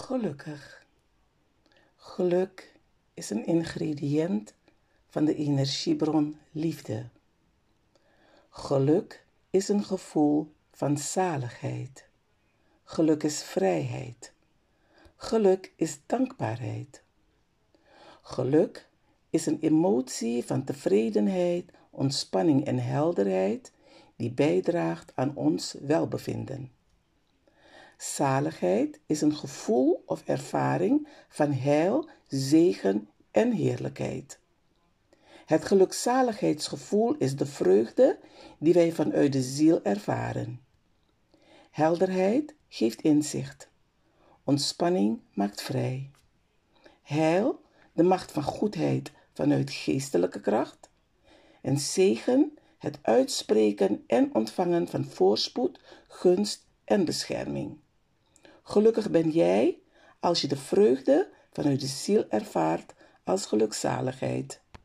Gelukkig. Geluk is een ingrediënt van de energiebron liefde. Geluk is een gevoel van zaligheid. Geluk is vrijheid. Geluk is dankbaarheid. Geluk is een emotie van tevredenheid, ontspanning en helderheid die bijdraagt aan ons welbevinden. Zaligheid is een gevoel of ervaring van heil, zegen en heerlijkheid. Het gelukzaligheidsgevoel is de vreugde die wij vanuit de ziel ervaren. Helderheid geeft inzicht. Ontspanning maakt vrij. Heil, de macht van goedheid vanuit geestelijke kracht. En zegen, het uitspreken en ontvangen van voorspoed, gunst en bescherming. Gelukkig ben jij als je de vreugde vanuit de ziel ervaart als gelukzaligheid.